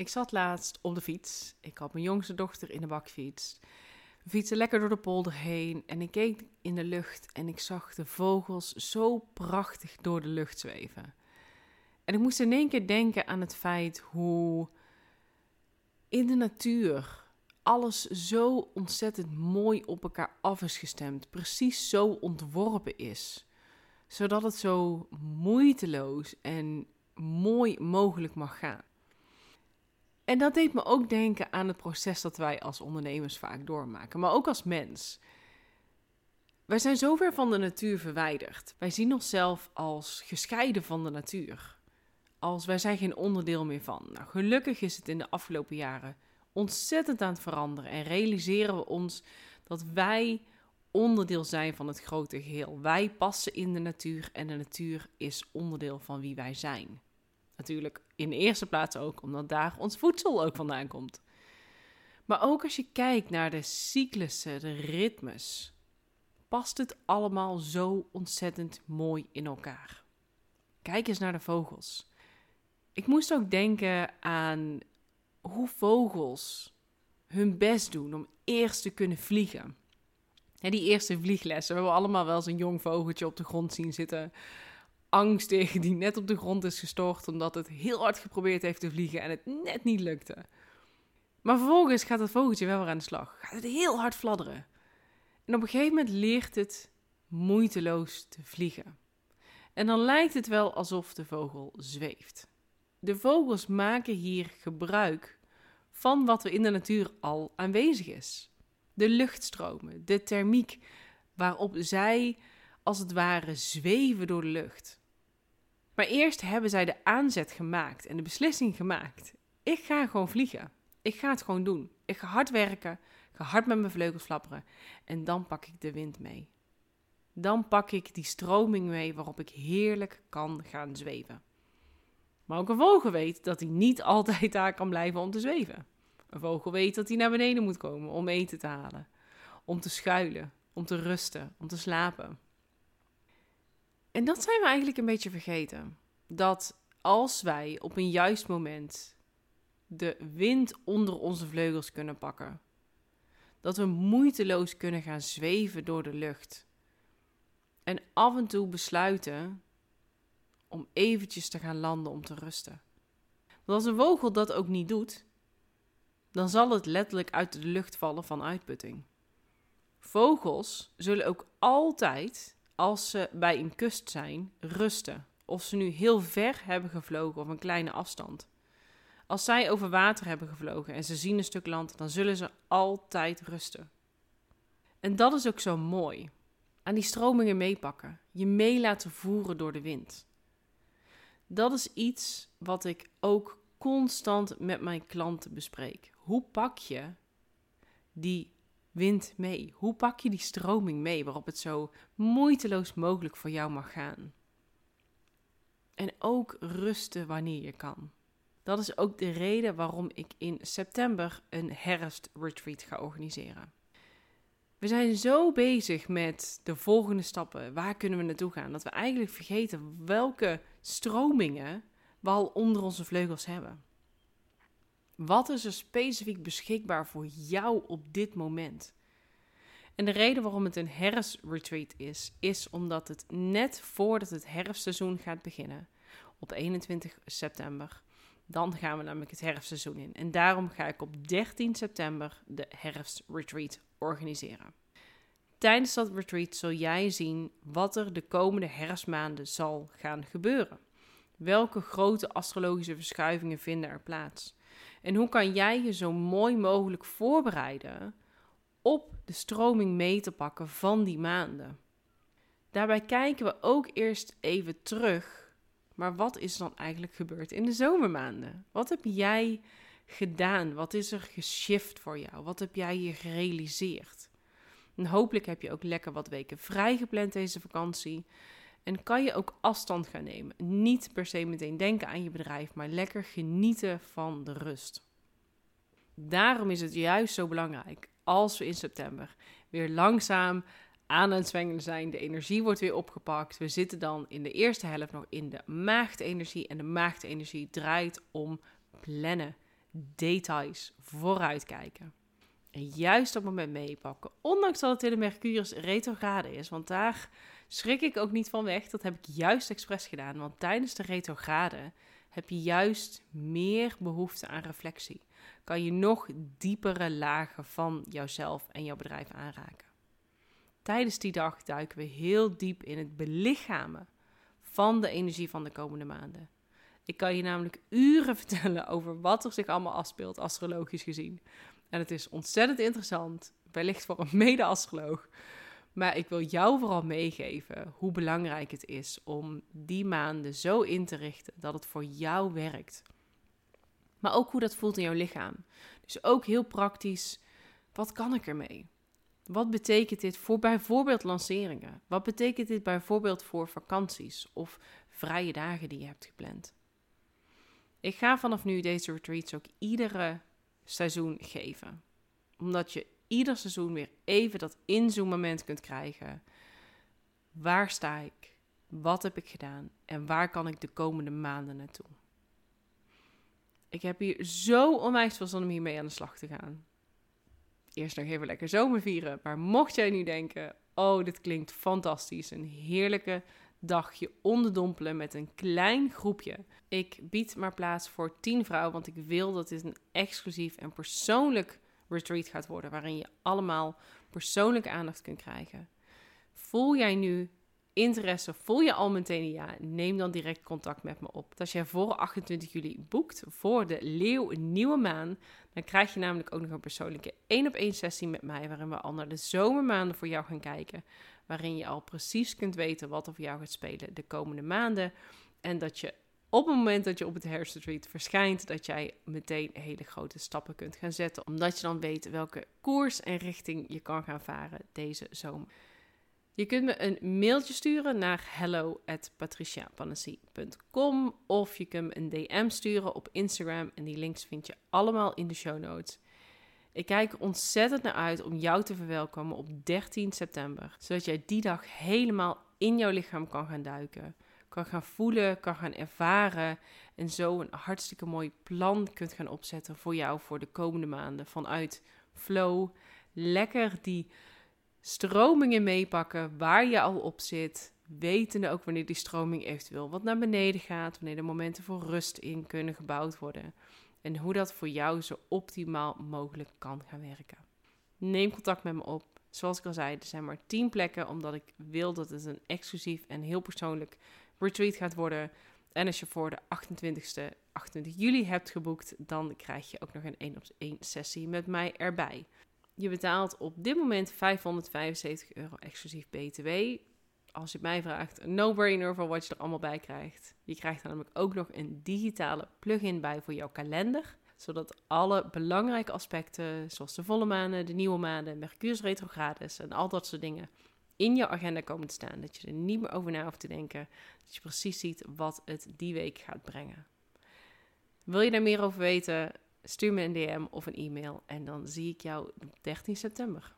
Ik zat laatst op de fiets. Ik had mijn jongste dochter in de bakfiets. We fietsen lekker door de polder heen en ik keek in de lucht en ik zag de vogels zo prachtig door de lucht zweven. En ik moest in één keer denken aan het feit hoe in de natuur alles zo ontzettend mooi op elkaar af is gestemd, precies zo ontworpen is, zodat het zo moeiteloos en mooi mogelijk mag gaan. En dat deed me ook denken aan het proces dat wij als ondernemers vaak doormaken, maar ook als mens. Wij zijn zo ver van de natuur verwijderd. Wij zien onszelf als gescheiden van de natuur. Als wij zijn geen onderdeel meer van. Nou, gelukkig is het in de afgelopen jaren ontzettend aan het veranderen en realiseren we ons dat wij onderdeel zijn van het grote geheel. Wij passen in de natuur en de natuur is onderdeel van wie wij zijn. Natuurlijk in de eerste plaats ook omdat daar ons voedsel ook vandaan komt. Maar ook als je kijkt naar de cyclussen, de ritmes, past het allemaal zo ontzettend mooi in elkaar. Kijk eens naar de vogels. Ik moest ook denken aan hoe vogels hun best doen om eerst te kunnen vliegen. die eerste vlieglessen. We hebben allemaal wel eens een jong vogeltje op de grond zien zitten angstig die net op de grond is gestort omdat het heel hard geprobeerd heeft te vliegen en het net niet lukte. Maar vervolgens gaat het vogeltje wel weer aan de slag. Gaat het heel hard fladderen. En op een gegeven moment leert het moeiteloos te vliegen. En dan lijkt het wel alsof de vogel zweeft. De vogels maken hier gebruik van wat er in de natuur al aanwezig is. De luchtstromen, de thermiek waarop zij als het ware zweven door de lucht. Maar eerst hebben zij de aanzet gemaakt en de beslissing gemaakt. Ik ga gewoon vliegen. Ik ga het gewoon doen. Ik ga hard werken, ga hard met mijn vleugels flapperen en dan pak ik de wind mee. Dan pak ik die stroming mee waarop ik heerlijk kan gaan zweven. Maar ook een vogel weet dat hij niet altijd daar kan blijven om te zweven. Een vogel weet dat hij naar beneden moet komen om eten te halen, om te schuilen, om te rusten, om te slapen. En dat zijn we eigenlijk een beetje vergeten. Dat als wij op een juist moment de wind onder onze vleugels kunnen pakken, dat we moeiteloos kunnen gaan zweven door de lucht. En af en toe besluiten om eventjes te gaan landen om te rusten. Want als een vogel dat ook niet doet, dan zal het letterlijk uit de lucht vallen van uitputting. Vogels zullen ook altijd als ze bij een kust zijn, rusten. Of ze nu heel ver hebben gevlogen of een kleine afstand. Als zij over water hebben gevlogen en ze zien een stuk land, dan zullen ze altijd rusten. En dat is ook zo mooi. Aan die stromingen meepakken, je mee laten voeren door de wind. Dat is iets wat ik ook constant met mijn klanten bespreek. Hoe pak je die wind mee? Hoe pak je die stroming mee waarop het zo moeiteloos mogelijk voor jou mag gaan? En ook rusten wanneer je kan. Dat is ook de reden waarom ik in september een herfstretreat ga organiseren. We zijn zo bezig met de volgende stappen, waar kunnen we naartoe gaan, dat we eigenlijk vergeten welke stromingen we al onder onze vleugels hebben. Wat is er specifiek beschikbaar voor jou op dit moment? En de reden waarom het een herfstretreat is, is omdat het net voordat het herfstseizoen gaat beginnen, op 21 september, dan gaan we namelijk het herfstseizoen in. En daarom ga ik op 13 september de herfstretreat organiseren. Tijdens dat retreat zul jij zien wat er de komende herfstmaanden zal gaan gebeuren. Welke grote astrologische verschuivingen vinden er plaats? En hoe kan jij je zo mooi mogelijk voorbereiden op de stroming mee te pakken van die maanden? Daarbij kijken we ook eerst even terug. Maar wat is dan eigenlijk gebeurd in de zomermaanden? Wat heb jij gedaan? Wat is er geshift voor jou? Wat heb jij je gerealiseerd? En hopelijk heb je ook lekker wat weken vrijgepland deze vakantie. En kan je ook afstand gaan nemen. Niet per se meteen denken aan je bedrijf, maar lekker genieten van de rust. Daarom is het juist zo belangrijk als we in september weer langzaam aan het zwengelen zijn. De energie wordt weer opgepakt. We zitten dan in de eerste helft nog in de maagdenergie. En de maagdenergie draait om plannen, details vooruitkijken. En juist op het moment meepakken. Ondanks dat het in de Mercurius retrograde is. Want daar schrik ik ook niet van weg. Dat heb ik juist expres gedaan. Want tijdens de retrograde heb je juist meer behoefte aan reflectie. Kan je nog diepere lagen van jouzelf en jouw bedrijf aanraken. Tijdens die dag duiken we heel diep in het belichamen van de energie van de komende maanden. Ik kan je namelijk uren vertellen over wat er zich allemaal afspeelt, astrologisch gezien. En het is ontzettend interessant, wellicht voor een mede-astroloog. Maar ik wil jou vooral meegeven hoe belangrijk het is om die maanden zo in te richten dat het voor jou werkt. Maar ook hoe dat voelt in jouw lichaam. Dus ook heel praktisch, wat kan ik ermee? Wat betekent dit voor bijvoorbeeld lanceringen? Wat betekent dit bijvoorbeeld voor vakanties of vrije dagen die je hebt gepland? Ik ga vanaf nu deze retreats ook iedere seizoen geven. Omdat je ieder seizoen weer even dat inzoommoment kunt krijgen. Waar sta ik? Wat heb ik gedaan? En waar kan ik de komende maanden naartoe? Ik heb hier zo onwijs veel zin om hiermee aan de slag te gaan. Eerst nog even lekker zomer vieren. Maar mocht jij nu denken: oh, dit klinkt fantastisch. Een heerlijke dagje onderdompelen met een klein groepje. Ik bied maar plaats voor 10 vrouwen, want ik wil dat dit een exclusief en persoonlijk retreat gaat worden, waarin je allemaal persoonlijke aandacht kunt krijgen. Voel jij nu interesse, voel je al meteen ja, neem dan direct contact met me op. Als jij voor 28 juli boekt voor de Leeuw Nieuwe Maan, dan krijg je namelijk ook nog een persoonlijke 1 op 1 sessie met mij, waarin we al naar de zomermaanden voor jou gaan kijken. Waarin je al precies kunt weten wat er voor jou gaat spelen de komende maanden. En dat je op het moment dat je op het herfstretreat verschijnt, dat jij meteen hele grote stappen kunt gaan zetten. Omdat je dan weet welke koers en richting je kan gaan varen deze zomer. Je kunt me een mailtje sturen naar hello@patriciapanassi.com of je kunt me een DM sturen op Instagram en die links vind je allemaal in de show notes. Ik kijk ontzettend naar uit om jou te verwelkomen op 13 september, zodat jij die dag helemaal in jouw lichaam kan gaan duiken, kan gaan voelen, kan gaan ervaren en zo een hartstikke mooi plan kunt gaan opzetten voor jou voor de komende maanden vanuit flow. Lekker die stromingen meepakken waar je al op zit. Wetende ook wanneer die stroming eventueel wat naar beneden gaat. Wanneer er momenten voor rust in kunnen gebouwd worden. En hoe dat voor jou zo optimaal mogelijk kan gaan werken. Neem contact met me op. Zoals ik al zei, er zijn maar 10 plekken. Omdat ik wil dat het een exclusief en heel persoonlijk retreat gaat worden. En als je voor de 28ste, 28 juli hebt geboekt, dan krijg je ook nog een 1 op 1 sessie met mij erbij. Je betaalt op dit moment 575 euro exclusief BTW. Als je het mij vraagt, een no-brainer voor wat je er allemaal bij krijgt. Je krijgt namelijk ook nog een digitale plugin bij voor jouw kalender. Zodat alle belangrijke aspecten, zoals de volle maanden, de nieuwe maanden, Mercurius retrogrades en al dat soort dingen, in jouw agenda komen te staan. Dat je er niet meer over na hoeft te denken. Dat je precies ziet wat het die week gaat brengen. Wil je daar meer over weten? Stuur me een DM of een e-mail en dan zie ik jou op 13 september.